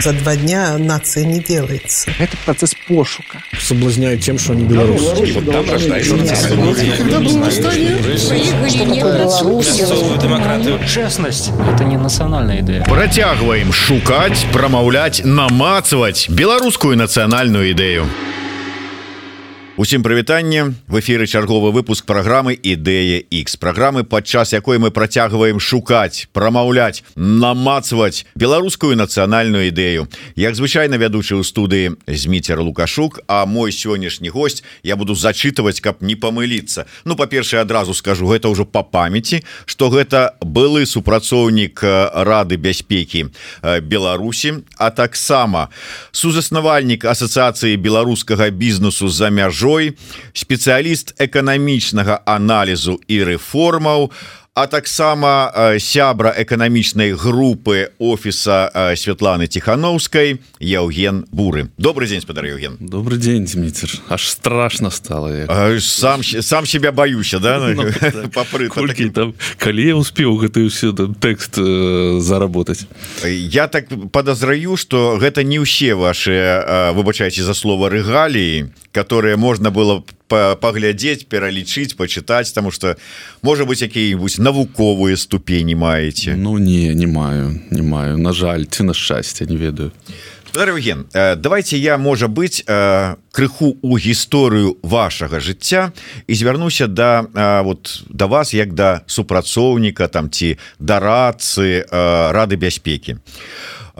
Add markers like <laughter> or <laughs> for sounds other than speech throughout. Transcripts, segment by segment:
За два дня нация не делается. Это процесс пошука. Соблазняют тем, что они белорусы. Вот там рождается демократию. Честность – это не национальная идея. Протягиваем шукать, промовлять, намацывать белорусскую национальную идею. Усім прывітанне в эфиры чарговы выпуск программы ідэя X программы падчас якой мы працягваем шукаць прамаўляць намацваць беларускую нацыянальную ідэю. Як звычайна вядучы ў студыі зміцер лукашук а мой сённяшні гость я буду зачитываць каб не памыліцца. Ну па-першае адразу скажу гэта ўжо по памяти что гэта былы супрацоўнік рады бяспекі Беларусі а таксама сузаснавальнік асацыяцыі беларускага бізнесу за мяжу мяжой спецыяліст эканамічнага аналізу і рэформаў а таксама сябра эканамічнай групы офіса Святланы тихохановскай Яўген буры. Добрый день спадар Евген добрый день Дмитр аж страшно стало. Я... сам сам себя баюся да? Ну, <laughs> там. Калі я успеў гэты все тэкст э, заработать? Я так подозраю что гэта не ўсе ваши выбачайце за слово рэгаліі которые можно было паглядзець пералічыць почытаць тому что можа быть якія-нибудь навуковыя ступені маеце Ну не не маю не маю. На жаль ці на шчасце не ведаю. Ген давайте я можа быть крыху у гісторыю вашага жыцця і звярнуся да вот да вас як да супрацоўніка там ці дарацы рады бяспекі.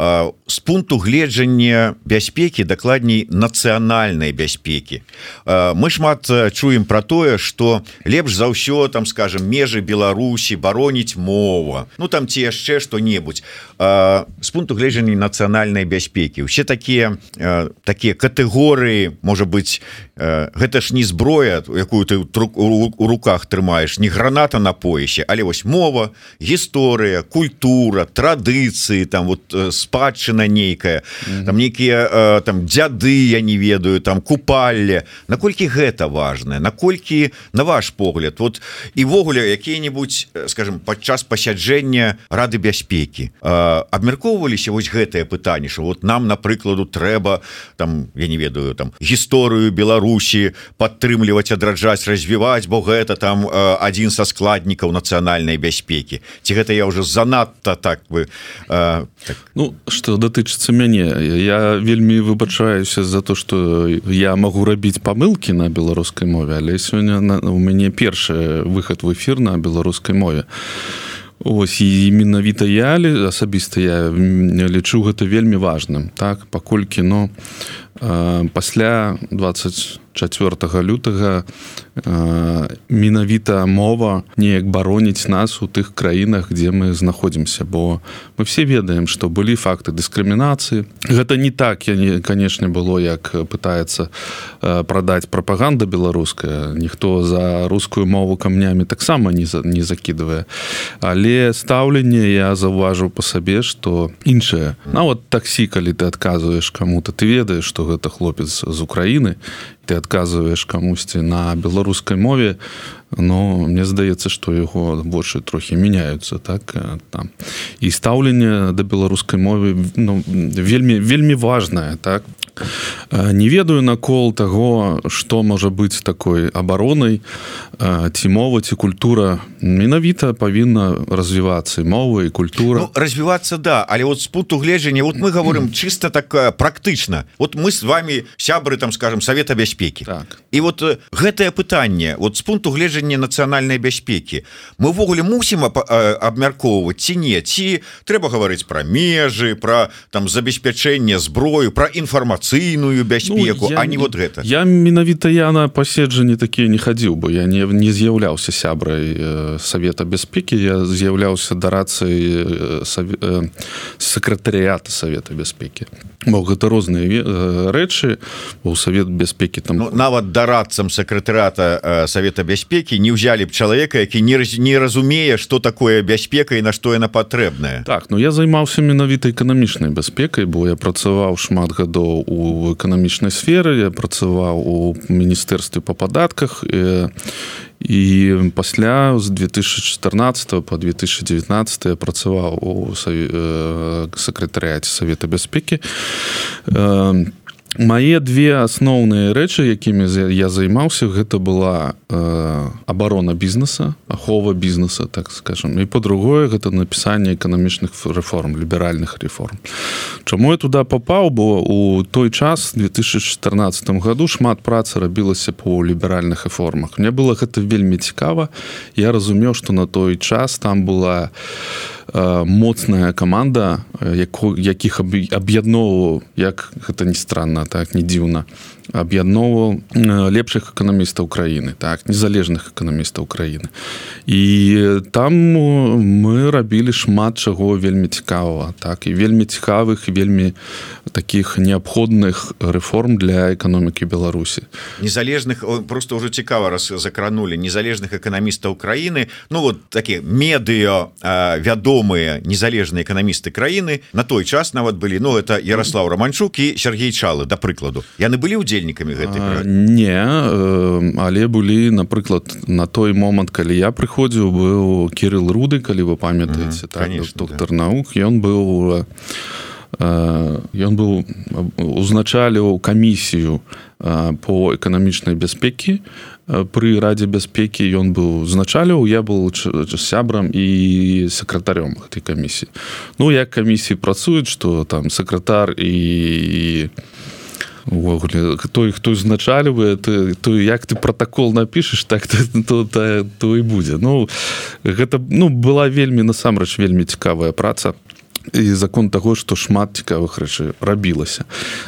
А з пункту гледжання бяспекі дакладней нацыянальнай бяспекі. Мы шмат чуем про тое что лепш за ўсё там скажем межы Беларусі бароніць мова. Ну там ці яшчэ что-небудзь з пункту гледжання нацыянальнай бяспекі. Усе такія такія катэгорыі можа быть гэта ж не зброя якую ты у руках трымаеш не граната на поясе але вось мова гісторыя культура традыцыі там вот спадчына машина нейкая mm -hmm. там некіе э, там дзяды я не ведаю там купалле наколькі гэта важное наколькі на ваш погляд вот івогуле якія-нибудь э, скажем падчас пасяджэння рады бяспекі э, абмяркоўваліся вось гэтае пытанне что вот нам напрыкладу трэба там я не ведаю там гісторыю Беларусі падтрымліваць адраджаць развіваць бо гэта там э, адзін са складнікаў нацыянальнай бяспекі. Ці гэта я уже занадта так бы э, так. ну что да датычыцца мяне я вельмі выбачаюся за то что я могу рабіць памылки на беларускай мове але сёння у мяне першы выход в эфир на беларускай мове. Ось і менавіта я асабіста я лічу гэта вельмі важным так? Паколькі но пасля 24 лютага менавіта мова неяк бароніць нас у тых краінах дзе мы знаходзімся. Бо мы все ведаем что былі факты дыскрымінацыі. Гэта не так я не канешне было як пытается прадаць прапаганда беларуская. Ніхто за рускую мову камнямі таксама не за не закидывае але стаўленне я заўважыў по сабе что іншае. Нават таксі калі ты адказваеш кому-то ты ведаеш что гэта хлопец з Украіны ты адказваеш камусьці на беларускай мове но мне здаецца что яго больше трохі меняются так там. І стаўленне да беларускай мовы ну, вельмі вельмі важное так не ведаю накол того что можа быть такой абаронай. Ці мова ці культура менавіта павінна развівацца мова і культура. Ну, развівацца да але вот с пункту гледжання вот мы говорим чисто так практычна. Вот мы с вами сябры там скажем совета бяспекі. Так. і вот гэтае пытанне вот с пункту гледжання нацыянальнай бяспекі мы ввогуле мусім абмяркоўваць ці не? Ці трэба гаварыць про межы про там забеспячэнне зброю про інфармацыйную бяспеку ну, а не вот гэта я менавіта я на паседжанні такія не хадзіў бы. Я не не з'яўляўся сябрай э, совета бяспекі я з'яўляўся дарацыяй э, сакратарыята совета бяспекі бо гэта розныя э, рэчы у совет бяспекі там ну, нават дарадцам сакратарата совета бяспекі не ўзялі б чалавека які не не разумее что такое бяспека і на што яна патрэбная так ну я займаўся менавіта эканамічнай бяспекай бо я працаваў шмат гадоў у эканамічнай сферы я працаваў у міністэрстве па падатках і і пасля з 2014 по 2019 я працаваў у сакратарыяце савета бяспекі Мае две асноўныя рэчы, якімі я займаўся, гэта была э, абарона бізнеса, ахова бізнеса, так скажем. І па-другое, гэта напісанне эканамічных рэформ, ліберальных рэформ. Чаму я туда папаў, бо у той час 2014 году шмат працы рабілася по ліберальных рэформах. Мне было гэта вельмі цікава. Я разумеў, што на той час там была Э, моцная команда э, яку якіх аб'ядноўваў як гэта не странно так не дзіўна аб'ядноўваў э, лепшых эканамістаў краіны так незалежных эканамістаў краіны. І там мы рабілі шмат чаго вельмі цікавага так і вельмі цікавых вельмі таких неабходных рэформ для эканомікі беларусі. Незалежных просто ўжо цікава раз закранули незалежных эканамістаў краіны. Ну вот медыа вядомы вядомыя незалежныя эканамісты краіны. На той час нават былі Ну это Ярослав романчук і Сергей чалы да прыкладу. Яны былі удзельнікамі гэтай не але былі напрыклад на той момант калі я прыходзіў быў кирилл руды калі вы памятаеце так, доктор да. наук. Ён быў ён быў узначаліў камісію по эканамічнай бяспекі. Пры радзе бяспекі ён быў узначаліў я был сябрам і сакратарём гэтай камісіі. Ну як камісіі працуюць что там сакратар і увогуле той хто узначальвае ты то як ты протакол напішаш так то, то, то, то і будзе. Ну гэта ну была вельмі насамрэч вельмі цікавая праца і закон таго што шмат цікавых рэчы рабілася.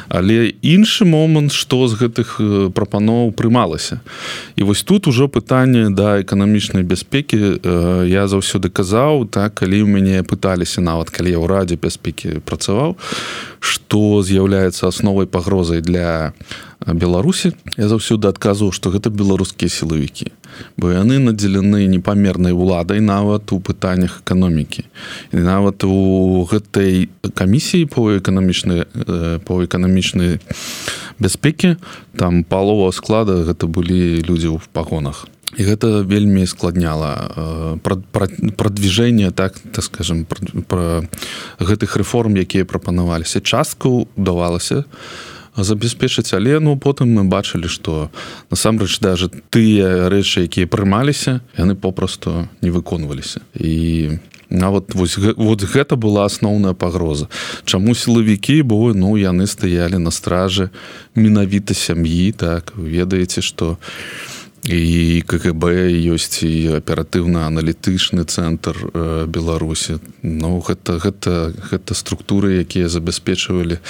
Але іншы момант што з гэтых прапаноў прымалася. І вось тут ужо пытанне да эканамічнай бяспекі. Я заўсёды казаў так калі ў мяне пыталіся нават калі я ў радзе бяспекі працаваў што з'яўляецца асновай пагрозай для беларусі я заўсёды адказваў што гэта беларускія сілавікі бо яны надзелены непамернай уладай нават у пытаннях эканомікі. І нават у гэтай камісіі по эканамічнай э, по эканамічнай бяспекі там палова склада гэта былі людзі ў пагонах. І гэта вельмі складняла э, прадвіжэнне так так скажем пра гэтых рэформ якія прапанаваліся. Частку давалася у забяспечыць але ну потым мы бачылі что насамрэч даже тыя рэчы якія прымаліся яны попросту не выконваліся. І нават вось вот гэта была асноўная пагроза. Чаму сілавікі бо ну яны стаялі на стражы менавіта сям'і так ведаеце что у і КГБ ёсць і аператыўна-аналітычны цэнтр беларусі. Ну гэта гэта гэта структуры якія забяспечвалі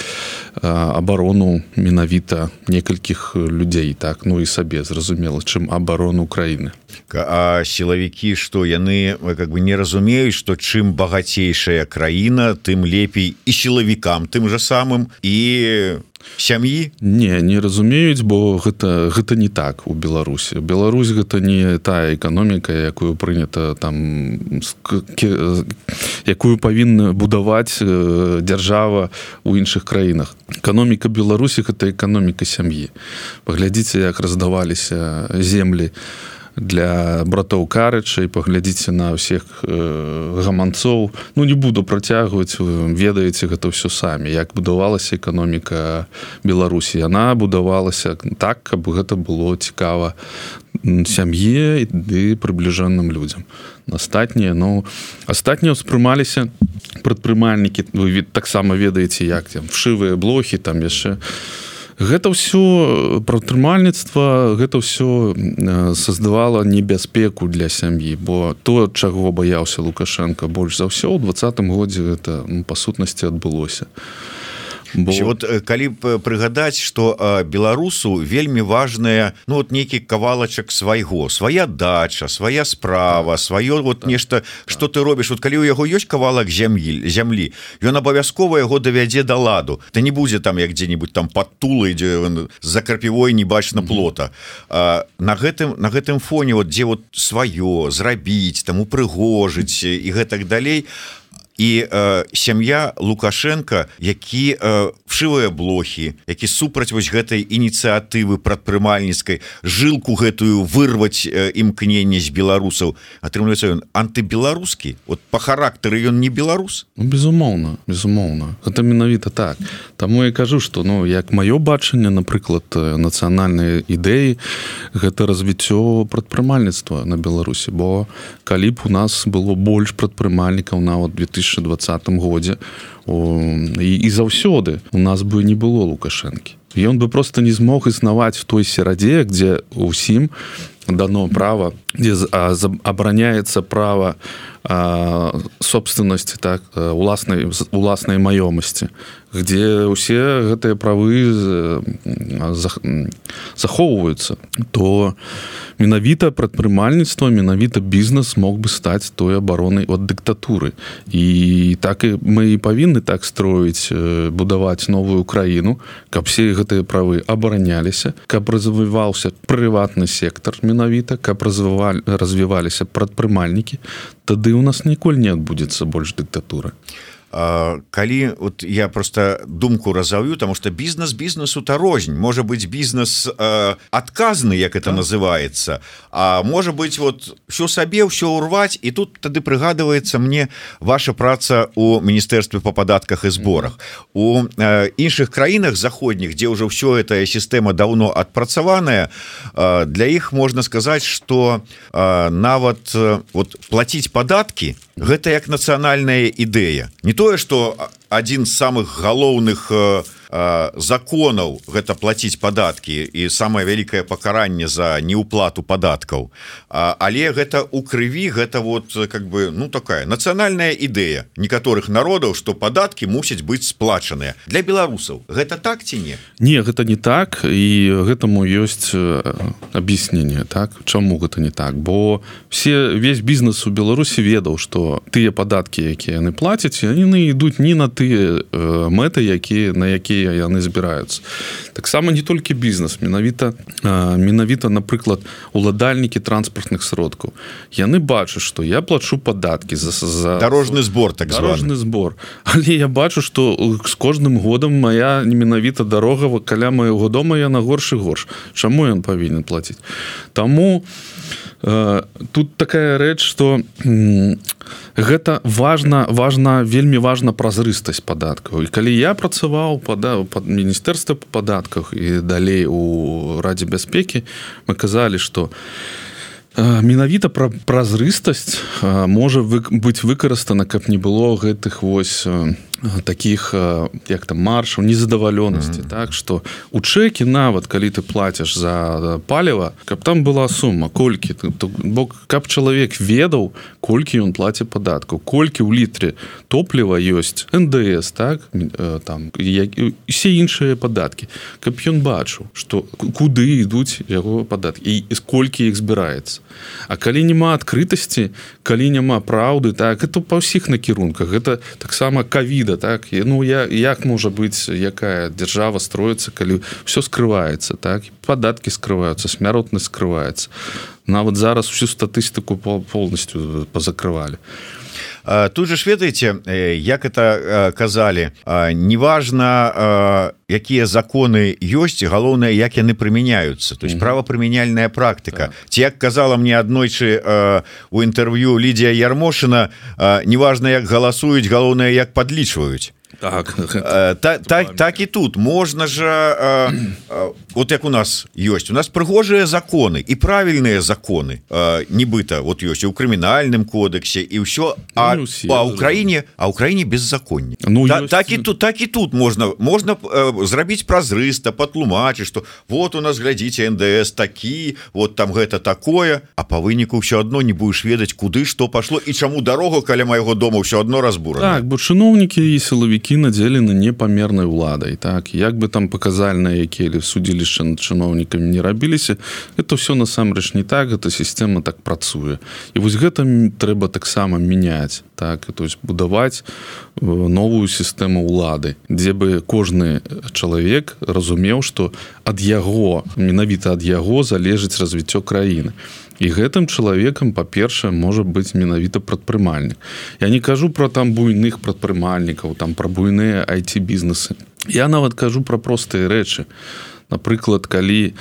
абарону менавіта некалькіх людзей так? Ну і сабе зразумела чым абарону краіны а сілавікі што яны как бы не разумеюць што чым багацейшая краіна тым лепей і сілавікам тым жа самым і сям'і. Не не разумеюць бо гэта гэта не так у беларусі. Беларусь гэта не тая эканоміка якую прынята там якую павінна будаваць дзяржава у іншых краінах. Эканоміка беларусі гэта эканоміка сям'і. Паглядзіце як раздаваліся землі у для братоў карычай паглядзіце на ўсіх э, гаманцоў. Ну не буду працягваць ведаеце гэта ўсё самі. Як будавалася эканоміка беларусі яна будавалася так каб гэта было цікава сям'е ды прыбліжаным людзям. Астатнія ну астатнія ўспрымаліся прадпрымальнікі. Вы від таксама ведаеце як там вшывыя блохі там яшчэ у гэта ўсё прадтрымальніцтва гэта ўсё создавала небяспеку для сям'і. Бо то чаго баяўся лукашенко больш за ўсё ў двадцатым годзе гэта ну, па сутнасці адбылося. а Бо... вот калі прыгадаць что беларусу вельмі важная ну вот нейкі кавалачак свайго. Свая дача свая справа сваё вот так, нешта что так. ты робіш. Вот калі у яго ёсць кавалак зямлі зямлі ён абавязкова яго давядзе да ладу. Ты не будзе там як дзе-нибудь там под тулы ідзе за крапівой не бачна плота. А, на гэтым на гэтым фоне вот дзе вот сваё зрабіць там упрыгожыць <laughs> і гэтак далей і э, сям'я лукашенко які э, вшывыя блохі які супраць вось гэтай ініцыятывы прадпрымальніцкай жылку гэтую вырваць э, імкненне з беларусаў. Атрымліваецца ён антыбеларускі? Вот по характары ён не беларус? Ну, безумоўна безумоўна. Это менавіта так. Таму я кажу что ну як маё бачанне напрыклад нацыянальныя ідэі гэта развіццё прадпрымальніцтва на беларусі. Бо калі б у нас было больш прадпрымальнікаў нават 2020 годзе і, і заўсёды у нас бы не было лукашэнкі ён бы просто не змог існаваць в той серадзе где усім дано права где абараняецца права собственнасці так уласнай уласнай маёмасці где усе гэтыя правы захоўваюцца то менавіта прадпрымальніцтва менавіта бізнес мог бы стаць той абаронай от дыктатуры. І так і мы і павінны так строіць будаваць новую краіну каб все гэтыя правы абараняліся каб развіваўся прыватны сектор менавіта каб развівалі развіваліся прадпрымальнікі. Тады у нас ніколі не адбудзецца больш дыктатуры калі вот я просто думку разаўю тому что бізнес бізнесу та рознь. Может быть бізнес адказны як это называется А может быть вот все сабе все урваць і тут тады прыгадывается мне ваша праца у міністэрстве по падатках і зборах. У іншых краінах заходніх дзе ўжо все эта сістэма давно адпрацаваная для іх можна сказаць что нават вот платіць падаткі гэта як нацыянальная ідэя. Не тое что один з самых галоўных у законаў гэта платіць падаткі і самае вялікае пакаранне за неуплату падаткаў. Але гэта у крыві гэта вот как бы ну такая нацыянальная ідэя некаторых народаў что падаткі мусяць быць сплачаныя. Для беларусаў гэта так ці не? Не гэта не так і гэтаму ёсць аб'яснение так? Чаму гэта не так? Бо все весь бізнес у беларусі ведаў что тыя падаткі якія яны плацяць яны ідуць не на тыя мэты якія на якія якія яны збіраюцца таксама не толькі бізнес менавіта менавіта напрыклад уладальнікі транспартных сродкаў яны бачаць что я плачу падаткі за, за дорожны збор так дорожны збор. Але я бачу что з кожным годам моя менавіта дарогава каля моего дома я на горш і горш. Чаму ён павінен платіць таму тут такая рэч что гэта важна важна вельмі важна празрыстасць падаткаў. І калі я працаваў падаў под міністэрства по падатках і далей у радзе бяспекі мы казалі что менавіта пра празрыстасць можа вы, быць выкарыстана каб не было гэтых вось таких як там маршаў незадаваленасці mm -hmm. так что у чэкі нават калі ты платишь за паліва каб там была сума колькі бок каб чалавек ведаў колькі ён плаце падатку колькі ў літры топліва ёсць ндс так там все іншыя падаткі каб ён бачыў что куды ідуць яго падаткі і сколькі іх збіраецца А калі няма адкрытасці калі няма праўды так это па ўсіх накірунках гэта таксама кавіда віда так? Ну я як можа быць якая дзяржава строіцца калі все скрываецца так? Падаткі скрываюцца смяротнасць скрываецца нават зараз всю статыстыку полностью позакрывалі тут же ж ведаеце як это казалі неважно якія законы ёсць галоўнае як яны прымяняюцца. То есть правапрымяняльная практыка. Так. ці як казала мне аднойчы у інтэрв'ю Лідія Ярмошына неважно як галасуюць галоўнае як падлічваюць так. <laughs> Э, та, так так і тут. Можна же э, э, вот як у нас ёсць у нас прыгожыя законы і правільныя законы нібыта вот ёсць у крымінальным кодексе і ўсё а ну, па Украіне а Украіне беззаконне Ну та, так і тут так і тут можна можна зрабіць празрыста патлумачыць что вот у нас глядзіце НДС такі вот там гэта такое а по выніку все одно не будешь ведаць куды что пашло і чаму дарогу каля майго дома ўсё одно разбура так, бо чыноўнікі і сілавікі які надзелены непамернай уладай так як бы там паказальныя якія судзілішча над чыноўнікамі не рабіліся это все насамрэч не так эта сістэма так працуе і вось гэта трэба таксама мяняць так то есть будаваць э, новую сістэму ўлады дзе бы кожны чалавек разумеў што ад яго менавіта ад яго залежыць развіццё краіны і гэтым чалавекам па-першае можа быць менавіта прадпрымальнік. Я не кажу про там буйных прадпрымальнікаў там пра буйныя айти бізнесы я нават кажу про простыя рэчы. Напрыклад калі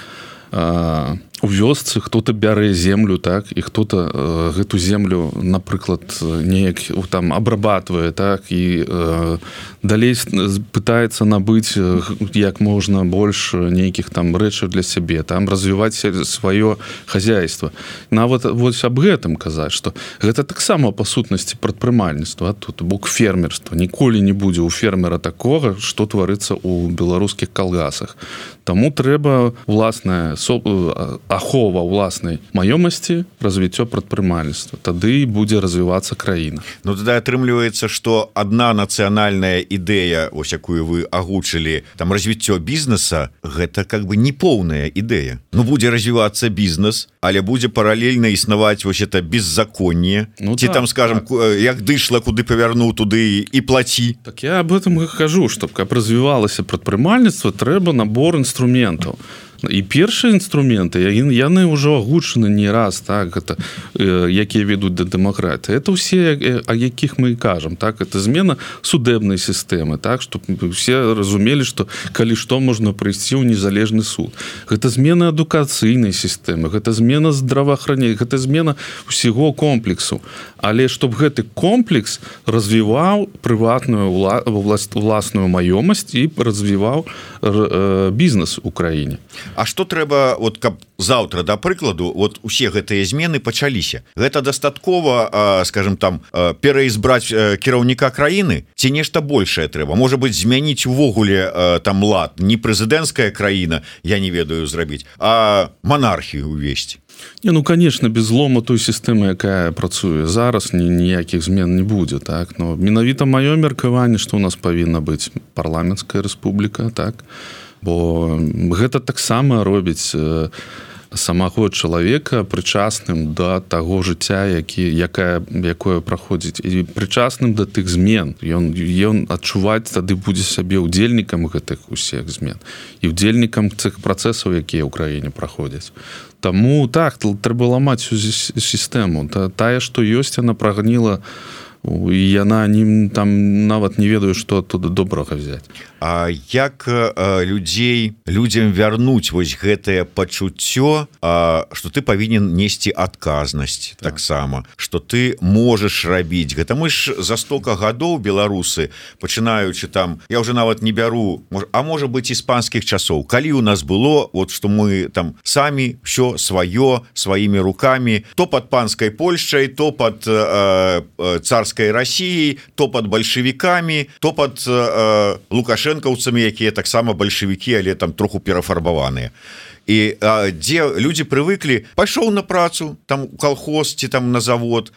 а, у вёсцы хто-то бярэ землю так і хто-то э, гэту землю напрыклад неяк там абрабатывае так і э, далей пытаецца набыць як можна больш нейкіх там рэчаў для сябе там развіваць сваё хозяйство нават вось аб гэтым казаць что гэта таксама па сутнасці прадпрымальніцтва тут бок фермерства. Ніколі не будзе у фермера такога что творыцца у беларускіх калгасах. Таму трэба уласная со ахова ўласнай маёмасці развіццё прадпрымальніцтва. Тады будзе развівацца краіна. Ну тады атрымліваецца что одна нацыянальная ідэя ось якую вы агучылі там развіццё бізнеса гэта как бы не поўная ідэя. Ну будзе развівацца бізнес але будзе паралельна існаваць вось это беззаконне. Ну ці так, там скажем так. як дышла куды павярнуў туды і плаці. Так я об этом кажу чтоб каб развівалася прадпрымальніцтва трэба набор інструментаў і першыя інструменты яны ўжо агучаны не раз так это якія ведуць да дэмакратыі. Это ўсе о якіх мы кажам так это змена судебнай сістэмы так что все разумелі что калі што можна прыйсці ў незалежны суд. Гэта змена адукацыйнай сістэмы гэта змена здраваахранення гэта змена усяго комплексу. Але чтоб гэты комплекс развіваў прыватную власть уласную маёмасць і развіваў бізнес у краіне А что трэба вот каб завтра да прыкладу вот усе гэтыя змены пачаліся? Гэта дастаткова скажем там пераізбраць кіраўніка краіны ці нешта большее трэба? Можа быть змяніць увогуле там лад. Не прэзідэнцкая краіна я не ведаю зрабіць а монархію увесці Не, ну конечно без злома той сістэмы якая працуе зараз ні ніякіх змен не будзе так? Но менавіта маё меркаванне што у нас павінна быць парламенцкая рэспубліка так бо гэта таксама робіць э, самого чалавека прычасным да таго жыцця які якая якое праходзіць. І прычасным да тых змен. Ён ён адчуваць тады будзе сабе удзельнікам гэтых усіх змен. І удзельнікам цих працэсаў якія ў краіне праходзяць. Таму так трэба ламаць сістэму. Та, тая што ёсць она прагніла у яна не там нават не ведаю что тут добрага взять як а, людзей людзям вярнуць вось гэтае пачуццё что ты павінен несці адказнасць так. таксама что ты можаш рабіць гэта мы ж за стока гадоў беларусы пачынаючы там я уже нават не бяру а можа быть іспанскіх часоў калі у нас было вот что мы там самі все сваё сваімі руками то под панской Польшай то под э, царской Россией то под бальшавікамі то под э, лукашенко лукашэнкаўцамі якія таксама бальшавікі але там троху перафарбаваныя і а, дзе люди прывыклі пайшоў на працу там колхоз ці там на завод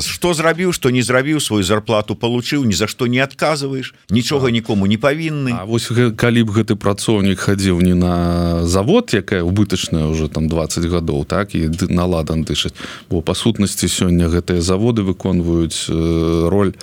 что зрабіў что не зрабіў свою зарплату получыў ні за что не адказваеш нічога нікому не павінны вось калі б гэты працоўнік хадзіў не на завод якая убытачная уже там 20 гадоў так і наладан дышаць бо па сутнасці сёння гэтыя заводы выконваюць роль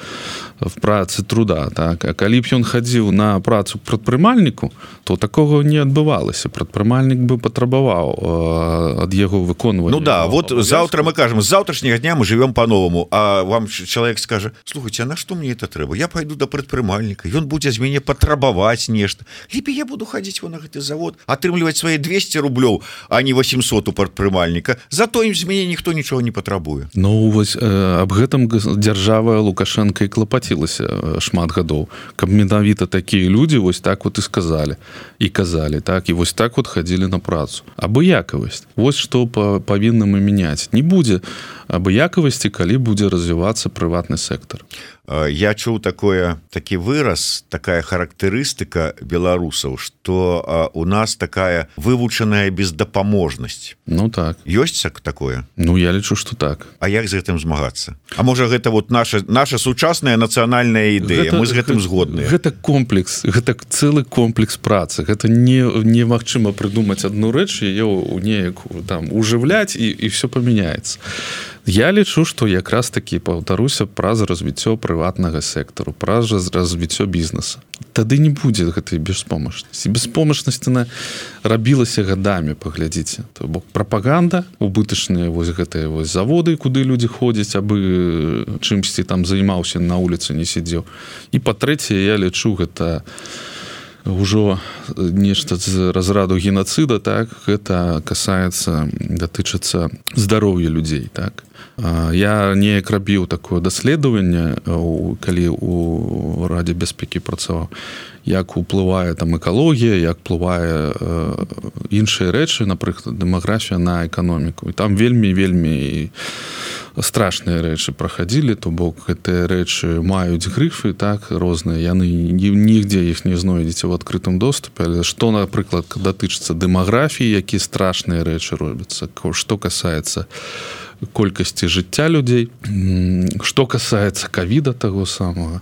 в працы труда так. А калі б ён хадзіў на працу прадпрымальніку то такого не адбывалася. Прадпрымальнік бы патрабаваў ад яго выконвання. Ну да вот завтра мы кажем з завтрашняга дня мы живвем по-новому А вам чалавек скажа слухайте на что мне это трэба? Я пойду до прадпрымальніка ён будзе з мяне патрабаваць нешта. Лепей я буду хадзіць во на гэты завод атрымліваць свои 200 рублёў а не 800 у прадпрымальніка. Зато ім з мяне ніхто нічого не патрабуе Ну вось э, аб гэтым дзяржава лукашенко і клапацілася шмат гадоў. Каб менавіта такія людзі вось так вот і сказали і казалі так і вось так вот хадзілі на працу. Абыякавасць. Вось што павінны мы мяняць. Не будзе абыякавасці калі будзе развівацца прыватны сектор. Я чуў такое такі выраз такая характарыстыка беларусаў что у нас такая вывучаная бездапаможнасць Ну так. Ёсць так такое? Ну я лічу что так. А як з гэтым змагацца? А можа гэта вот наша наша сучасная нацыянальная ідэя мы з гэтым згодны гэта комплекс гэта цэлы комплекс працы. Гэта не немагчыма прыдумаць одну рэч яе у неяк там ужыўляць і, і все памяняецца Я лічу што якраз такі паўтаруся праз развіццё прыватнага сектару праз развіццё бізнеса Тады не будзе гэтай беспомачнасці. Беспомачнасць на рабілася гадамі паглядзіце. То бок прапаганда убытачныя вось гэтыя вось заводы куды людзі ходзяць абы чымсьці там займаўся на улице не сидзеў і па-трэцяе я лічу гэта ўжо нешта з разраду геноцида так? Гэта касаецца датычыцца здароўя людзей так я неяк рабіў такое даследаванне калі у радзе бяспекі працаваў як уплывае там экалогія як плывае іншыя рэчы напрыклад дэмаграфія на эканоміку. І там вельмі вельмі страшныя рэчы праходзілі то бок гэтыя рэчы маюць грыфы так розныя. Яны нігдзе іх не знойдзеце в адкрытым доступе. Але што напрыклад датычыцца дэмаграфіі які страшныя рэчы робяцца што касаецца колькасці жыцця людзей. Што касаецца кавіда таго самого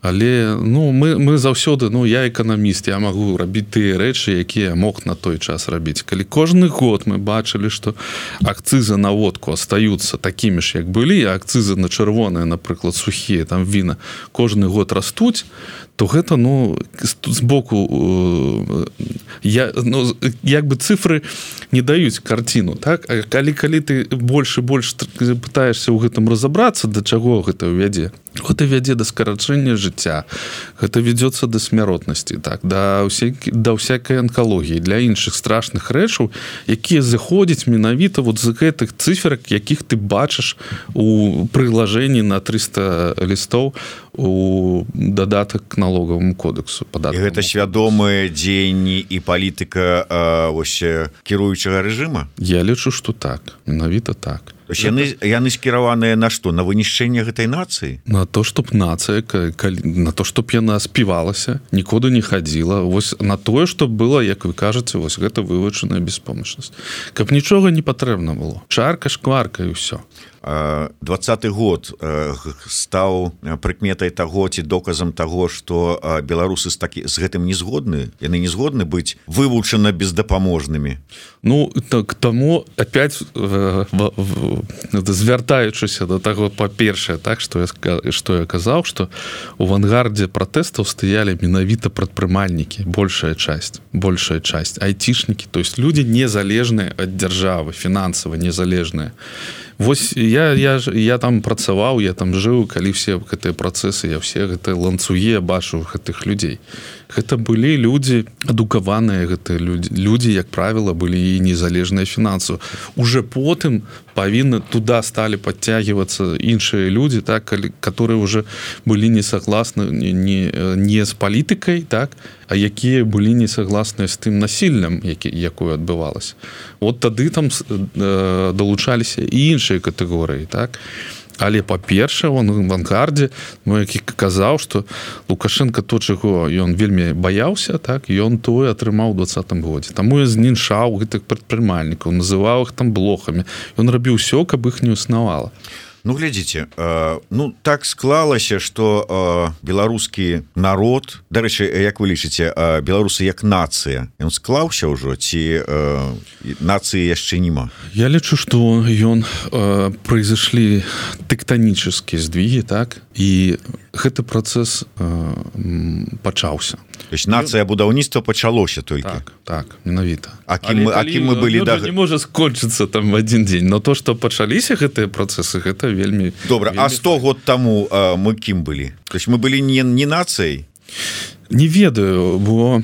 але ну мы мы заўсёды ну я эканаміст я магу рабіць тыя рэчы якія мог на той час рабіць. Калі кожны год мы бачылі что акцызы на водку остаюцца такімі ж як былі акцызы на чырвоныя напрыклад сухія там віна кожны год растуць то гэта ну з боку э, я ну, як бы цифры не даюць карціну так? А калі калі ты больше больш пытаешься ў гэтым разобрацца да чаго гэта ўвядзе вот і вядзе да скарачэння жыцця гэта вядется да смяротнасці так да ўсе да всякой анкалогіі для іншых страшных рэчаў якія заходзяць менавіта вот з гэтых циферак якіх ты бачыш у прыглажэнні на 300 лістоў у дадатак к налогавому кодексу падатку гэта свядомыя дзеянні і палітыка ось кіруючага рэжыма я лічу что так менавіта так яны яны скіраваныя на што? На вынішчэнне гэтай нацыі? На то чтоб нацыя на то чтоб яна співалася нікуды не хадзіла. Вось на тое что было як вы кажаце вось гэта вывучаная беспомачнасць каб нічога не патрэбна было. Чарка шкварка і ўсё. Двадцаты год стаў прыкметай таго ці доказам таго што беларусы з такі з гэтым не згодны. Яны не згодны быць вывучана бездапаможнымі. Ну так таму опять звяртаючыся до таго па-першае так что что я казаў что у авангардзе пратэстаў стаялі менавіта прадпрымальнікі большая часть большая часть айцішнікі то есть люди незалежныя ад дзяржавы фінансава незалежныя. і Вось я я ж я там працаваў я там жыў калі все гэтыя працэсы я все гэты ланцуе бачу гэтых людзей. Гэта былі людзі адукаваныя гэтыя людзі людзі як правіла былі і незалежныя фінансу. Уже потым павінны туда сталі подцягивацца іншыя людзі так калі которые уже былі не согласны не не, з палітыкай так а якія былі не согласныя з тым насільным які якое адбывалось вот тады там э, далучаліся і іншыя катэгорыі так? Але па-перша он авангардзе ну які казаў что лукашенко то чаго ён вельмі баяўся так ён той атрымаў двадцатым годзе. Таму я зніншаў гэтых прадпрымальнікаў называў их там блохамі. Ён рабіў все каб іх не існавала Ну глядзіце э, ну так склалася что э, беларускі народ дарэчы як вы лічыце э, беларусы як нацыя ён склаўся ўжо ці э, нацыі яшчэ нема. Я лічу что ён э, произошлі тэктаніческія здвігі так і гэты працэс э, пачаўся. Нацыя будаўніцтва пачалося только так, так менавіта. Мы, акім мы былі да... не можа скончыцца там один дзень но то что пачаліся гэтыя працэсы гэта вельмі добра вельмі... а 100 год таму мы кім былі? То есть мы былі не не нацыяй? Не ведаю бо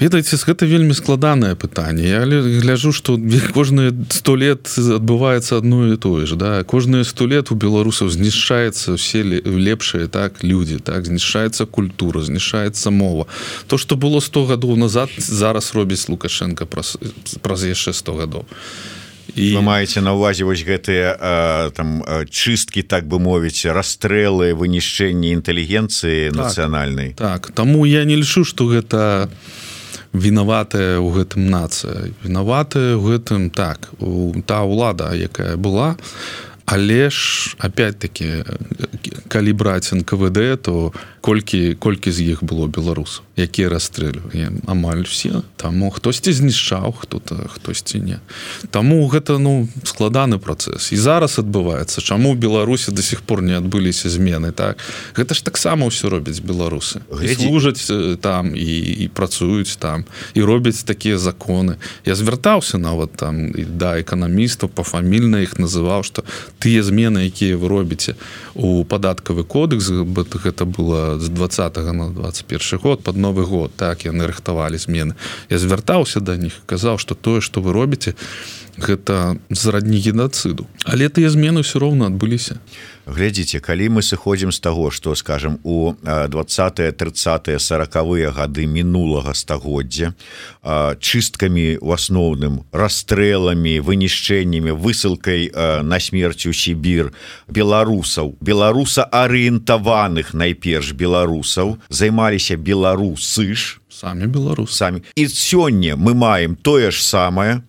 ведаеце гэта вельмі складанае пытанне. Я гляжу что кожныя сто лет адбываецца одно і тое ж да? Кожныя сто лет у беларусаў знішчаецца все лепшыя так люди так? Знішаецца культура знішаецца мова. То что было 100 гадоў назад зараз робіць лукашенко праз праз яшчэ 100 гадоў. І вы маеце на увазе вось гэтыя там чысткі так бы мовіць расстрэлы вынішчэнні інтэлігенцыі так, нацыянальнай. так. Таму я не лічу что гэта вінаватая ў гэтым нацыя. Вінаватая гэтым так у та ўлада якая была але ж опять-таки калі браць нквд то колькі колькі з іх было беларусаў якія расстрэльвалі? Амаль все таму хтосьці знішчаў хто-то хтосьці не. Таму гэта ну складаны працэс. І зараз адбываецца. Чаму беларусі до сих пор не адбыліся змены так? Гэта ж таксама ўсё робяць беларусы. Служаць там і, і працуюць там і робяць такія законы. Я звяртаўся нават там і да эканамістаў пафамільна іх называў что тыя змены якія вы робіце у падаткавы кодекс гэта было з 20 на 21 год под новый год так яны рыхтавалі змены. Я звяртаўся да них казаў что тое что вы робіце гэта зарадні геноциду але тыя змены все роўна адбыліся глядзіце калі мы сыходзім з таго что скажем у 20 30 сороковые гады мінулага стагоддзя чысткамі у асноўным расстрэлами вынішчэннямі высылкай на смерць у Сібір беларусаў беларуса арыентаваных найперш беларусаў займаліся беларусы ж самі беларус самі. І сёння мы маем тое ж самае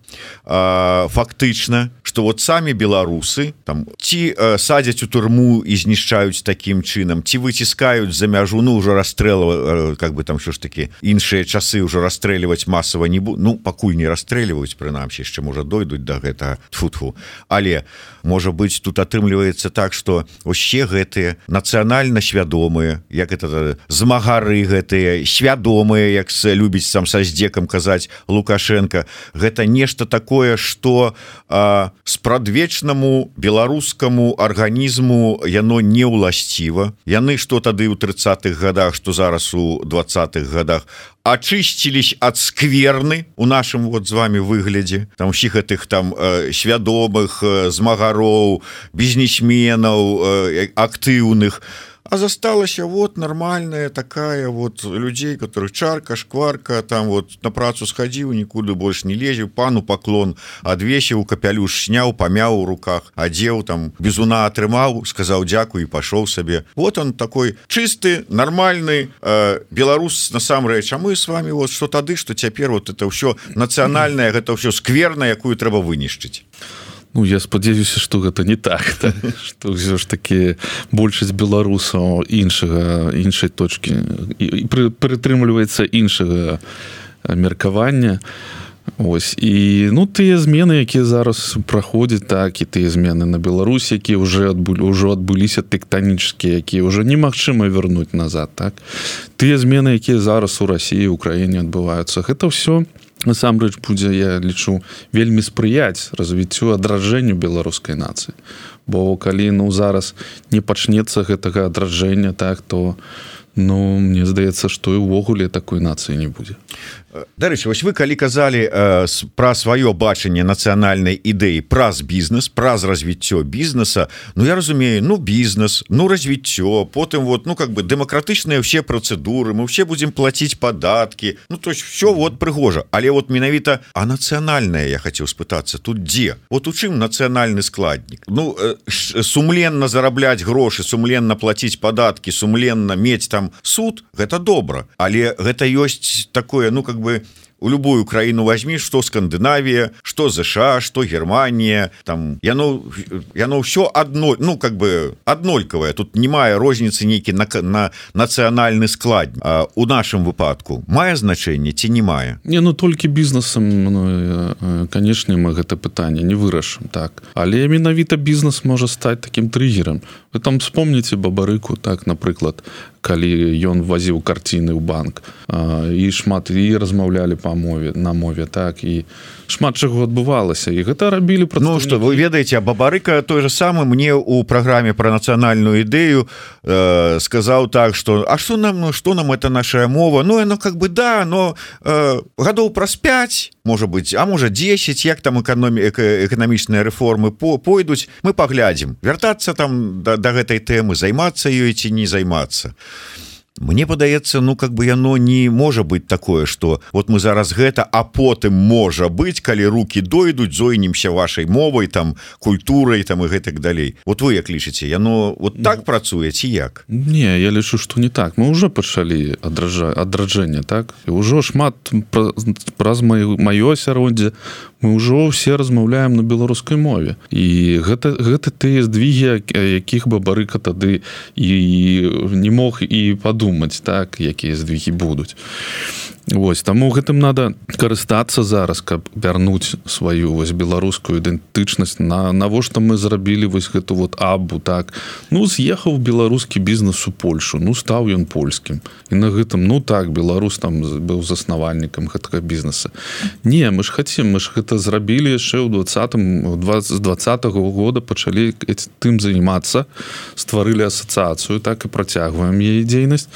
фактычна что вот самі беларусы там ці садзяць у турму і знішчаюць таким чынам ці выціскаюць за мяжу ну уже расстрэлава как бы там що ж таки іншыя часы ўжо расстрэльваць масава не буду ну пакуль не расстрэльваюць прынамсі яшчэ можа дойдуць до гэта тфутфу. Але можа быть тут атрымліваецца так что усе гэтыя нацыянальна свядомыя як это змагары гэтыя свядомыя як любіць сам са здзекам казаць лукашенко. Гэта нешта такое что спрадвечнаму беларускаму арганізму яно не ўласціва яны что тады ў тридцатых годах что зараз у двадцатых годах очысцілись ад скверны у нашым вот з вами выглядзе. Там усіх гэтых там свядомых змагароў бізнесменаў актыўных. то а засталася вот нормальная такая вот людей которых чарка шкварка там вот на працу схадзіў нікуды больш не лезеў пану поклон адвесіў капялюш сняў памяў у руках адзеў там безуна атрымаў сказаў дзякую і пашоў сабе вот он такой чысты нормальный э, беларус насамрэч а мы с вами вот что тады что цяпер вот это ўсё нацыянальное гэта ўсё скверна якую трэба вынішчыць Ну я спадзяюся что гэта не так <laughs> что ўсё ж таки большасць беларусаў іншага іншай точки прытрымліваецца іншага меркавання. Ось і ну тыя змены якія зараз праходзяць так і тыя змены на Беларусь якія уже адбылі ўжо адбыліся тэктанічскія якія уже немагчыма вярнуць назад так. Тыя змены якія зараз у Росіі Украіне адбываюцца гэта ўсё не насамрэч будзе я лічу вельмі спрыяць развіццю адраджэнню беларускай нацыі. Бо калі ну зараз не пачнецца гэтага адраджэння так то ну мне здаецца што і ўвогуле такой нацыі не будзе. Дарэчы вось вы калі казалі э, пра сваё бачанне нацыянальнай ідэі праз бізнес праз развіццё бізнеса Ну я разумею ну бізнес ну развіццё потым вот ну как бы дэмакратычныя ўсе працэдуры мы все будзем платіць падаткі Ну то есть все вот прыгожа. Але вот менавіта а нацыянальная я хацеў спытацца тут дзе? Вот у чым нацыянальны складнік? Ну э, сумленна зарабляць грошы сумленна платіць падаткі сумленна мець там суд гэта добра. Але гэта ёсць такое ну как бы у любую краіну возьми что Скандынавія что ЗША что Германия там яно яно все одно ну как бы аднолькавая тут не мае розніцы нейкі на на нацыянальны склад а, у нашем выпадку мае значэнне ці не мае? Не ну толькі бізнесам ну, э, канешне мы гэта пытанне не вырашым так. Але менавіта бізнес можа стаць таким триггером вы там вспомните бабарыку так напрыклад калі ён вазіў карціны ў банк і шмат і размаўлялі па мове на мове так і шмат чаго адбывалася. І гэта рабілі про ну что вы ведаеце бабарыка той же самы мне у праграме про нацыянальную ідэю э, сказаў так что А что нам ну что нам это наша мова? Ну яно как бы да но э, гадоў праз 5 может быть а можа 10 як там эканомі эканамічныя рэформы по пойдуць мы паглядзім вяртацца там да, да гэтай тэмы займацца ёй ці не займацца Мне падаецца ну как бы яно не можа быть такое что вот мы зараз гэта а потым можа быть калі руки дойдуць зойнемся вашай мовай там культурай там і гэтак далей. Вот вы як лічыце яно вот так ну, працуе ці як? не я лічу что не так. Мы уже пачалі адража адраджэння так? І ўжо шмат праз маю маё асяроддзе мы ўжо все размаўляем на беларускай мове. І гэта гэта тыя здвігі якіх бы барыка тады і не мог і падумаць так якія здвігі будуць Вось таму гэтым надо карыстацца зараз каб вярнуць сваю вось беларускую ідэнтычнасць. На навошта мы зрабілі вось гэту вот абу так? Ну з'ехаў беларускі бізнес у Польшу ну стаў ён польскім. І на гэтым ну так беларус там быў заснавальнікам гэтага бізнеса. Не мы ж хацем мы ж гэта зрабілі яшчэ ў двадцатым з двадцатого года пачалі тым займацца стварылі асацыяцыю так і працягваем яе дзейнасць.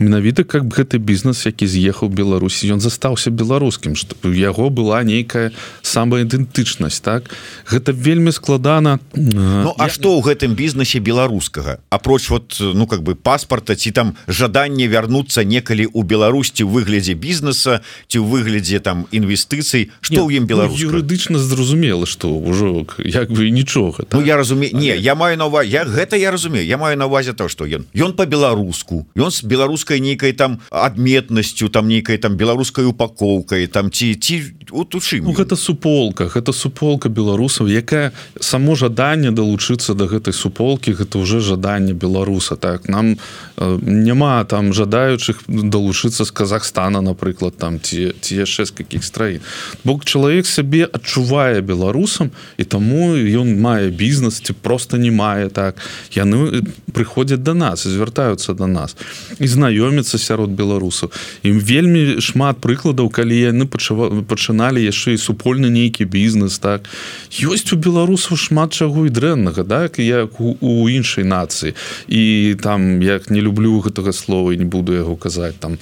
Менавіта как бы гэты бізнес які з'ехаў беларусі. Ён застаўся беларускім што у яго была нейкая самая ідэнтычнасць так? Гэта вельмі складана ну, А что ў гэтым бізнесе беларускага? Апроч вот ну как бы паспорта ці там жаданне вярнуцца некалі у беларусці ў выглядзе бізнеса ці ў выглядзе там інвестыцый что ў ім беларус ну, юрыдычна зразумела что ўжо як бы нічога так? Ну я разумею не я маю нова я гэта я разумею я маю на увазе то что ён ён по-беларуску ён с беларускай нейкай там адметнасцю там нейкай там беларускай упакоўкай там ці ці вот у чым ну, гэта суполка гэта суполка беларусаў якая само жаданне далучыцца до да гэтай суполкі гэта уже жаданне беларуса так? Нам э, няма там жадаючых далучыцца з Казахстана напрыклад там ці ці яшчэ з каких страін. Бок чалавек сябе адчувае беларусам і таму ён мае бізнес ці просто не мае так? Яны прыходзяць до нас звяртаюцца до нас і знаёміцца сярод беларусаў. Ім вельмі шмат прыкладаў калі яны пачыналі яшчэ і супольны нейкі бізнес так. Ёсць у беларусаў шмат чаго і дрэннага так як у, у іншай нацыі. І там як не люблю гэтага слова і не буду яго казаць там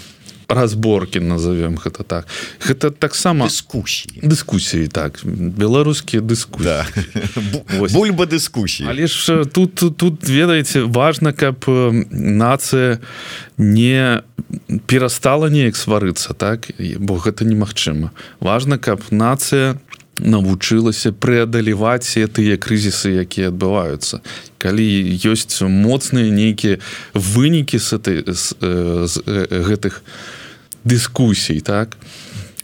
разборки назовем гэта так. Гэта таксама дыскусіі дыскусіі так. Беларускія дыску да. бульба дыскусіі але ж тут тут ведаеце важна каб нацыя не перастала неяк сварыцца так? Бо гэта немагчыма. Важна каб нацыя навучылася преадалеваць все тыя крызісы якія адбываюцца. Калі ёсць моцныя нейкія вынікі с этой з, з, з гэтых дыскусій так?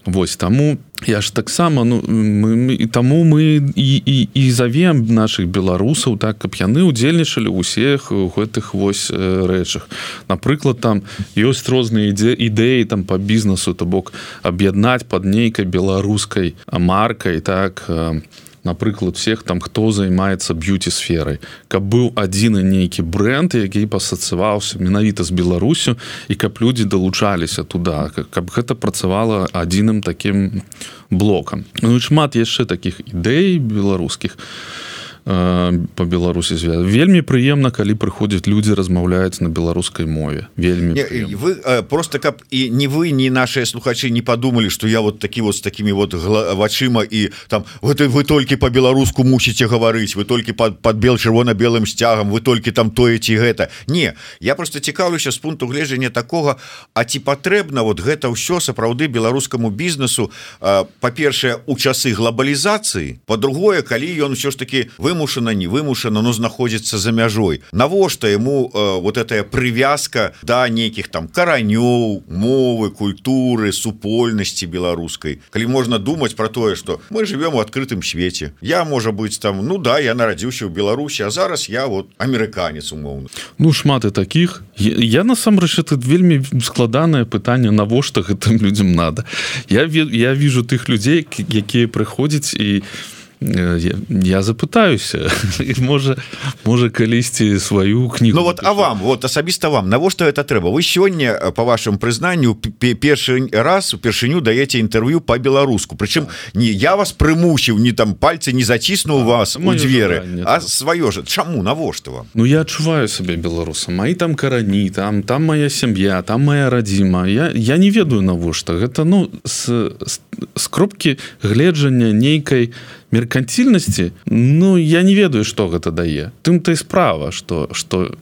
Вось таму я ж таксама ну мы, мы і таму мы і, і, і завем наших беларусаў так каб яны удзельнічалі ўсіх гэтых вось рэчах. Напрыклад там ёсць розныя ідзе ідэі там по бізнесу то бок аб'яднаць под нейкай беларускай маркай так там напрыклад всех там хто займаецца б'юти сферай каб быў адзіны нейкі бренд які пасацываўся менавіта з беларусю і каб людзі далучаліся туда каб гэта працавала адзіным таким блокам. Ну, шмат яшчэ таких ідэй беларускіх. то по беларусі звяз вельмі прыемна калі прыходзяць людзі размаўляюць на беларускай мове. Вельмі не, вы просто каб і не вы не наши слухачы не подумали что я вот такі вот с такими вот вачыма і там вот вы толькі по-беларуску мусіце гаварыць вы толькі под под бел чырвона-белым сцягам вы толькі там тое ці гэта не я просто цікаўлюся з пункту гледжання такого А ці патрэбна вот гэта ўсё сапраўды беларускаму бізнесу па-першае у часы глобалізацыі по-другое калі ён все ж таки вы вымушана не вымушана но знаходзіцца за мяжой. Навошта ему э, вот этая прывязка да нейкіх там каранёў мовы культуры супольнасці беларускай калі можна думаць про тое что мы живем у адкрытым свеце я можа быть там ну да я нарадзіўся ў Беларусі а зараз я вот амерыканец умоўно ну шмат і таких. Я, я насамрэч это вельмі складанае пытанне навошта гэтым людям надо. Я я вижу тых людзей якія прыходзяць і в я, я запытаюся <laughs> можа можа калісьці сваю книгу. Ну вот а вам вот асабіста вам навошта это трэба вы сёння э, по вашему прызнанню першы раз упершыню даеце інтэрв'ю по-беларуску прычым не я вас прымусіў не там пальцы не заціснуў вас у дзверы а сваё же. Чаму навошта вам? Ну я адчуваю сабе беларуса мои там карані там там моя сям'я там моя радзіма я я не ведаю навошта гэта ну с, с, с кропкі гледжання нейкай мерка меркантильнасці Ну я не ведаю что гэта дае. Тым ты справа что что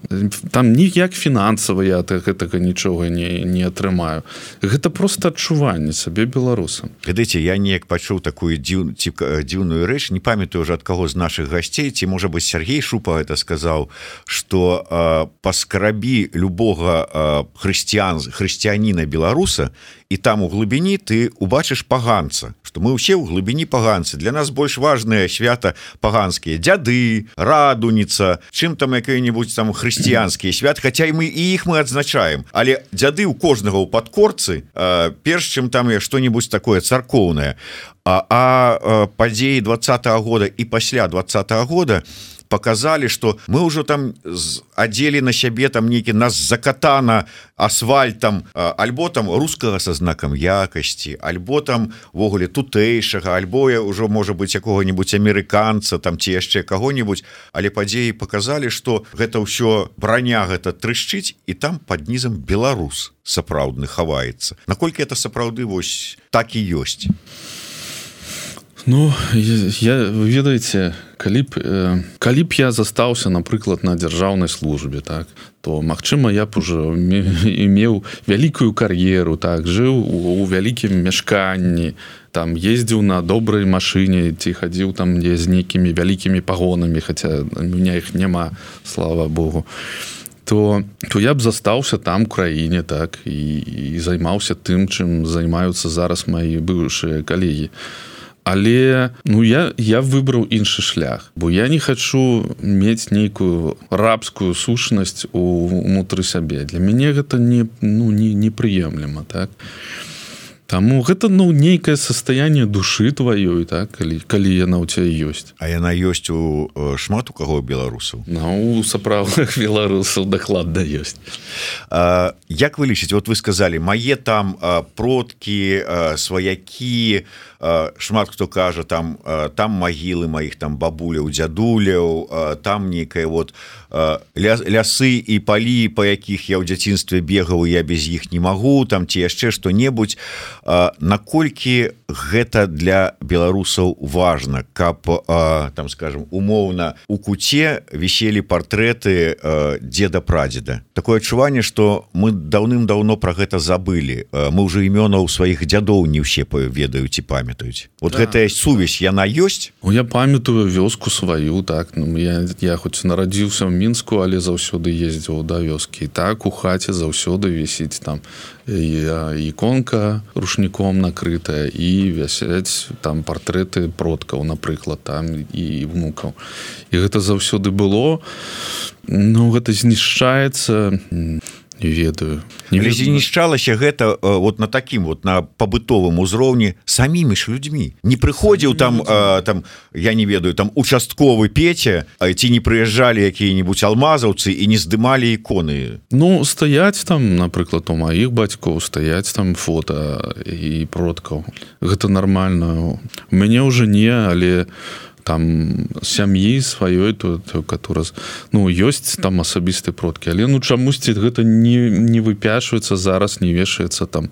там ніяк фінансава я так гэтага нічога не не атрымаю. Гэта просто адчуванне сабе беларусам. Глядыце я неяк пачуў такую дзіў дзіўную рэч не памятаю уже ад каго з наших гасцей ці можа быть Сергей шупа это сказаў что паскрабі любога хрысціян хрысціяніна беларуса і там у глыбіні ты убачыш паганца что мы ўсе ў глыбіні паганцы. Для нас больш важные свята паганскія дзяды радуніца чым там якія-нибудь там хрысціянскія свят хотя і мы і іх мы адзначаем. Але дзяды у кожнага ў падкорцы перш чым там я что-нибудь такое царкоўнае. А, а падзеі двадцатого года і пасля двадцатого года показали что мы уже там одели на сябе там нейкі нас закатана асфальтам альбо там рускага со знаком якасці альбо там ввогуле тутэйшага альбо я ўжо можа быть якога-нибудь амерыканца там ці яшчэ кого-нибудь але падзеі показалі что гэта ўсё броня гэта трышчыць і там под нізам беларус сапраўдны хаваецца. Наколькі это сапраўды вось так і ёсць Ну я ведаеце калі б э, калі б я застаўся напрыклад на дзяржаўнай службе так то Мачыма я б уже меў вялікую кар'еру так жыў у, у вялікім мяшканні там ездзіў на добрай машыне ці хадзіў там не з нейкімі вялікімі пагонамі хаця меня іх няма слава Богу. То то я б застаўся там краіне так і, і займаўся тым чым займаюцца зараз мои бывшыя калегі. то але ну я я выбраў іншы шлях бо я не хочу мець нейкую рабскую сушнасць унутры сябе. Для мяне гэта не ну не непрыемлема так? Таму гэта ну нейкае состояние душы тваёй так калі калі яна у тебя ёсць. А яна ёсць у шмат у каго беларусаў? Ну сапраўдных беларусаў дакладна ёсць. А, Як вы лічыць вот вы сказали мае там продкі сваякі у шмат хто кажа там там магілы маіх там бабуляў дзядуляў там нейкая вот ля, лясы і палі па якіх я ў дзяцінстве бегаў я без іх не магу там ці яшчэ што-небудзь. Наколькі гэта для беларусаў важна каб там скажем умоўна у куце віселі партрэты деда прадзеда такое адчуванне что мы даўным-даўно про гэта забылі. Мы уже імёна ў сваіх дзядоў не ўсе ведаюць і памят памятаюць. Вот да. гэтая сувязь яна ёсць? У я памятаю вёску сваю так. Ну я, я хоць нарадзіўся в мінску але заўсёды ездзіў да вёскі. Так у хаце заўсёды вісіць там іконка рушніком накрытая і вясяць там партрэты продкаў напрыклад там і внукаў. І гэта заўсёды было. Ну гэта знішчаецца не ведаю. Не знішчалася гэта вот на таким вот на пабытовым узроўні самімі ж людзьмі не прыходзіў там а, там я не ведаю там участковы пеця ці не прыязджалі якія-нибудь алмазаўцы і не здымалі іконы Ну стаяць там напрыклад у маіх бацькоў стаяць там фото і продкаў гэта нормально. У мяне уже не але у там сям'і сваёй тут который ну ёсць там асабісты продкі. Але ну чамусьці гэта не не выпяшваецца зараз не вешаецца там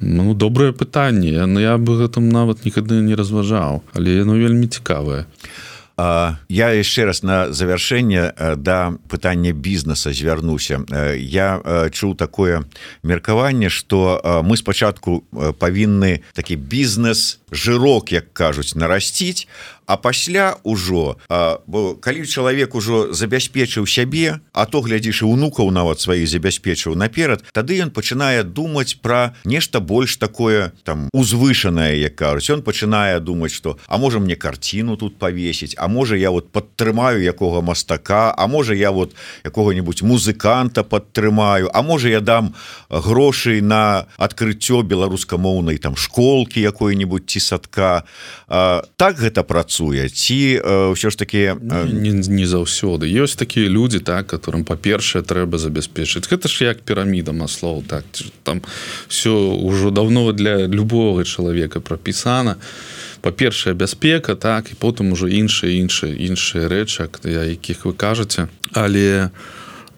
ну добрае пытанне. Но я бы гэтым нават нікады не разважаў. Але яно вельмі цікавае. Я яшчэ раз на завяршэнне да пытання бізнеса звярнуся. Я чуў такое меркаванне что мы спачатку павінны такі бізнес жырок як кажуць нарасціць а пасля ўжо бо калі чалавек ужо забяспечыў сябе а то глядзіш і унукаў нават сваіх забяспечыў наперад тады ён пачынае думаць пра нешта больш такое там узвышанае як кажуць. Он пачынае думаць что а можа мне карціну тут павесіць? А можа я вот падтрымаю якога мастака? А можа я вот якога-нибудь музыканта падтрымаю? А можа я дам грошай на адкрыццё беларускамоўнай там школкі якой-нибудь ці садка? А, так гэта працуе працуе ці ўсё ж таки не, не заўсёды ёсць такія людзі так которым па-першае трэба забяспечыць гэта ж як піраміда маслоў так там все ўжо давно для любого чалавека прапісана па-першая бяспека так і потым ужо іншыя іншыя іншыя рэчак якіх вы кажаце але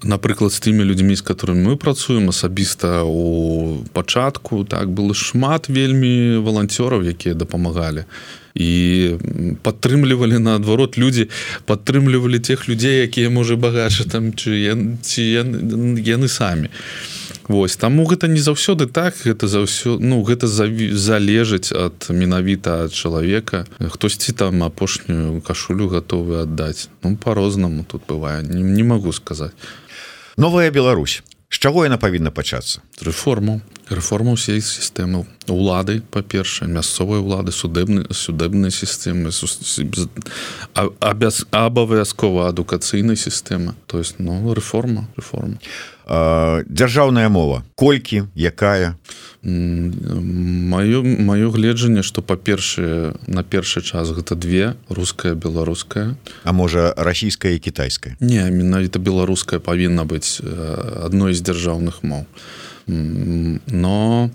напрыклад з тымі людзьмі з которыми мы працуем асабіста у пачатку так было шмат вельмі валанцёраў якія дапамагалі і падтрымлівалі наадварот людзі падтрымлівалі тех людзей якія можа багаша там чы ці яны самі. Вось таму гэта не заўсёды так гэта за ўсё ну гэта залежыць ад менавіта ад чалавека. Хтосьці там апошнюю кашулю гатовы аддаць. Ну по-рознаму тут бывае не, не могу сказаць. Новая Беларусь. З чаго яна павінна пачацца? Рэформу рэформа ўсей сістэмы улады па-першае мясцовай улады судебны судебнай сістэмы абавязкова адукацыйнай сістэмы то есть ну рэформа рэформа дзяржаўная мова. Колькі якая? Маё маё гледжанне што па-першае на першы час гэта две руская беларуская А можа расійская і кітайская не менавіта беларуская павінна быць адной з дзяржаўных моў но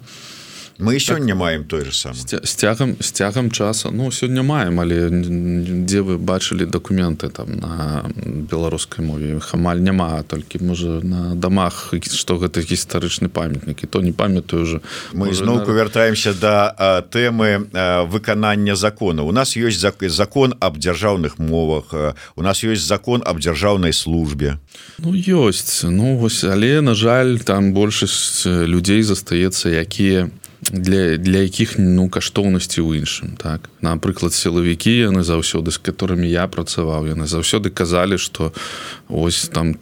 мы сёння так, маем той же сам з цягам з цягам часу ну сёння маем але дзе вы бачылі дакументы там на беларускай мове? Хамаль няма толькі можа на дамах што гэта гістарычны памятнік і то не памятаю уже. Мы зноўку на... вяртаемся да а, тэмы а, выканання закона. У нас ёсць закон аб дзяржаўных мовах а, у нас ёсць закон аб дзяржаўнай службе. Ну ёсць ну вось але на жаль там большасць людзей застаецца якія для для якіх ну каштоўнасці ў іншым так. Напрыклад сілавікі яны заўсёды з которыми я працаваў яны заўсёды казалі что ось там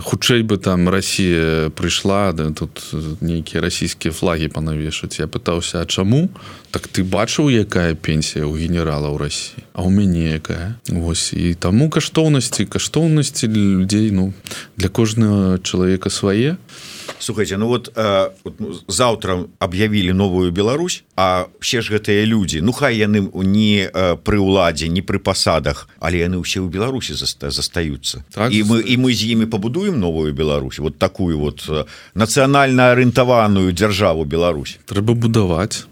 хутчэй бы там Росія прыйшла да тут нейкія расійскія флаги панавешаць. Я пытаўся А чаму? Так ты бачыў якая пенсія у генерала ў Росіі а у мяне якая? Ось і таму каштоўнасці каштоўнасці для людзей ну для кожнага чалавека свае. то слухайте ну вот, э, вот завтра объявілі новую Беларусь а все ж гэтыя люди ну хай яны не э, пры ўладзе не пры пасадах але яны ўсе ў Беларусі заста застаюцца. Так, і мы і мы з імі пабудуем новую Беларусь вот такую вот э, нацыянальна арыентаваную дзяржаву Беларусь. Трэба будаваць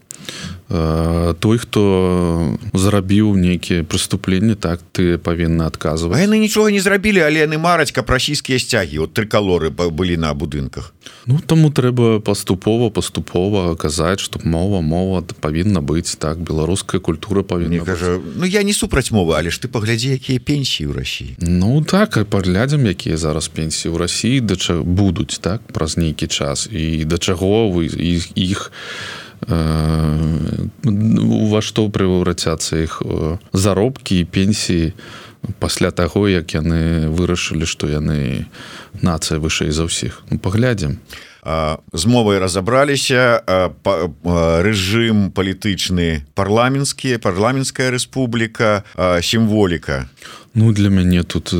той хто зрабіў нейкіе прыступленні так ты павінна адказваць яны нічога не зрабілі але яны мараць каб расійскія сцягі от трыкалоры былі на будынках Ну таму трэба паступова паступова казаць што мова мова павінна быць так беларуская культура павінна кажа Ну я не супраць мовы але ж ты паглядзі якія пенсіі ў Росіі Ну так паглядзім якія зараз пенсіі ў Росіі да будуць так праз нейкі час і да чаго вы іх іх ва што прыврацяцца іх заробкі і пенсіі пасля таго як яны вырашылі што яны нацыя вышэй за ўсіх ну, паглядзім з мовай разабраліся рэжым палітычны парламенцкі парламенцкая рэспубліка сімволіка Ну для мяне тут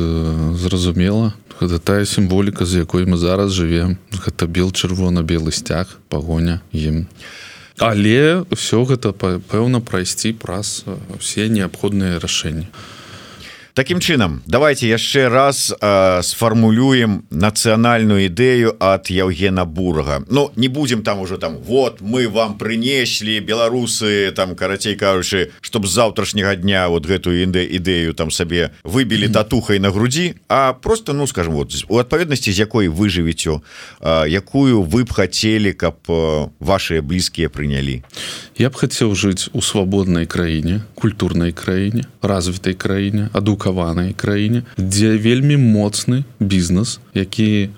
зразумела гэта тая сімволіка з якой мы зараз жывем гэта бел чырвона-белы сцяг пагоня ім а але все гэта пэўна прайсці праз все неабходныя рашэнні Такім чынам давайте яшчэ раз э, сфармулюем нацыянальную ідэю ад Яўгена бурага Ну не будем там уже там вот мы вам прынеслі беларусы там карацей кажучы чтоб з заўтрашняга дня вот гэтую інды ідэю там сабе выбілі татухай на грудзі а просто ну скажем вот у адпаведнасці з якой вы жывіцё э, якую вы б хацелі каб э, ваши блізкія прынялі? Я б хацеў жыць у свабоднай краіне культурнай краіне развітай краіне адука адукаванай краіне дзе вельмі моцны бізнес які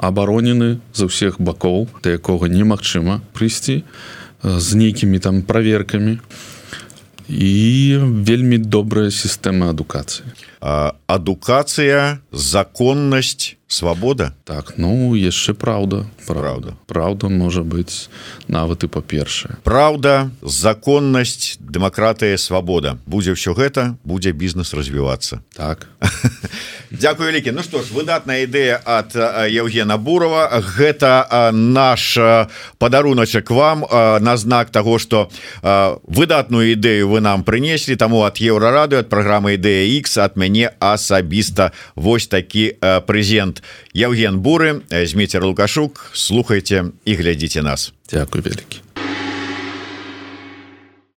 абаронены за ўсіх бакоў да якога немагчыма прыйсці з нейкімі там праверкамі і вельмі добрая сістэма адукацыі. Адукацыя законнасць свабода так ну яшчэ праўда правда. Праўда можа быць нават і па-першае Праўда законнасць дэмакратыя свабода будзе ўсё гэта будзе бізнес развівацца так. <laughs> Дякую вялікі Ну што ж выдатная ідэя ад Евгена бурова. Гэта наш падаруначак вам на знак того что выдатную ідэю вы нам прынеслі таму ад еўрарады ад праграмы ідэя X мяне мяне асабіста вось такі прэзент Яўген буры змейцер лукашук. Слухайте і глядзіце нас. Дякую вялікі